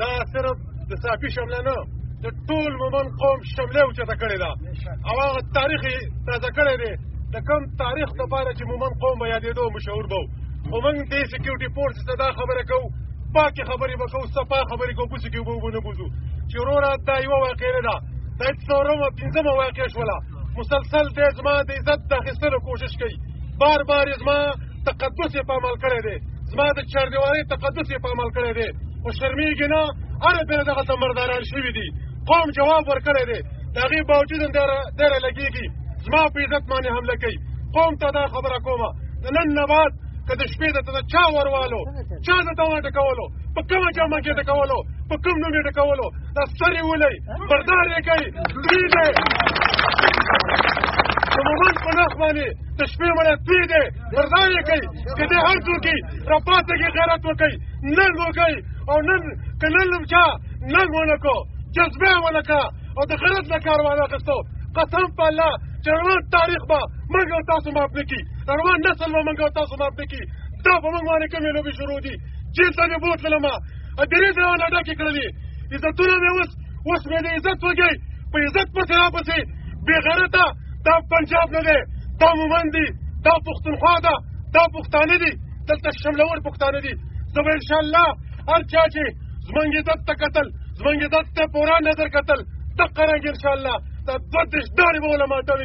دا صرف د صافي شمله نه د ټول مومن قوم شمله اوچته کړې ده او هغه تاریخ یې تازه کړی دی د کوم تاریخ لپاره چې مومن قوم به یادېدو مشهور به خو موږ دې سیکیورټي فورس ته دا خبره کوو پاکې خبرې به کوو صفا خبرې کوو کوڅې کې به وبو نه بوځو چې وروره دا یوه واقع نه ده دا څلورمه پنځمه واقع شوله مسلسل دی زما د عزت د اخیستلو کوشش کوي بار بار یې زما تقدس یې پامال کړی دی زما د چاردیوالۍ تقدس یې پامال کړی دی خو شرمېږي نه هره پېره دغه تمرداران شوي دي قوم جواب ورکړی دی د هغې باوجود هم ډېره لګېږي زما په عزت باندې حمله کوي قوم ته دا خبره کومه د نن نه بعد که د شپې د ته چا وروالو چا د ته ټکولو په کومه جامه کې ټکولو په کوم نوم یې ټکولو دا سر یې ولئ بردار یې کوي دوی دی د مومن په نخ باندې د شپې مړه توی دی مردا یې کوي که دې هر څوک یي راپاڅېږي غیرت وکړي ننګ وکړي او نن که نن هم چا ننګ ونه کړو جذبه یې ونه کړه او د غیرت نه کار وانه اخېستو قسم په الله چې روان تاریخ به موږ او تاسو معاف نه کړي روان نسل به موږ او تاسو معاف نه کړي دا په موږ باندې کومې لوبې شروع دي جیل ته مې بوتللم درې ځایونه ډکې کړلې عزتونه مې اوس اوس مې د عزت وږی په عزت پسې راپسې بېغیرته دا پنجاب نه دی دا مومن دي دا پښتونخوا ده دا پښتانه دي دلته شملور پښتانه دي زه به انشاءالله هر چا چې زمونږ عزت ته کتل زمونږ عزت ته پوره نظر کتل دقه رنګ انشاءالله دا دوه دېرش دارې به ولماټوي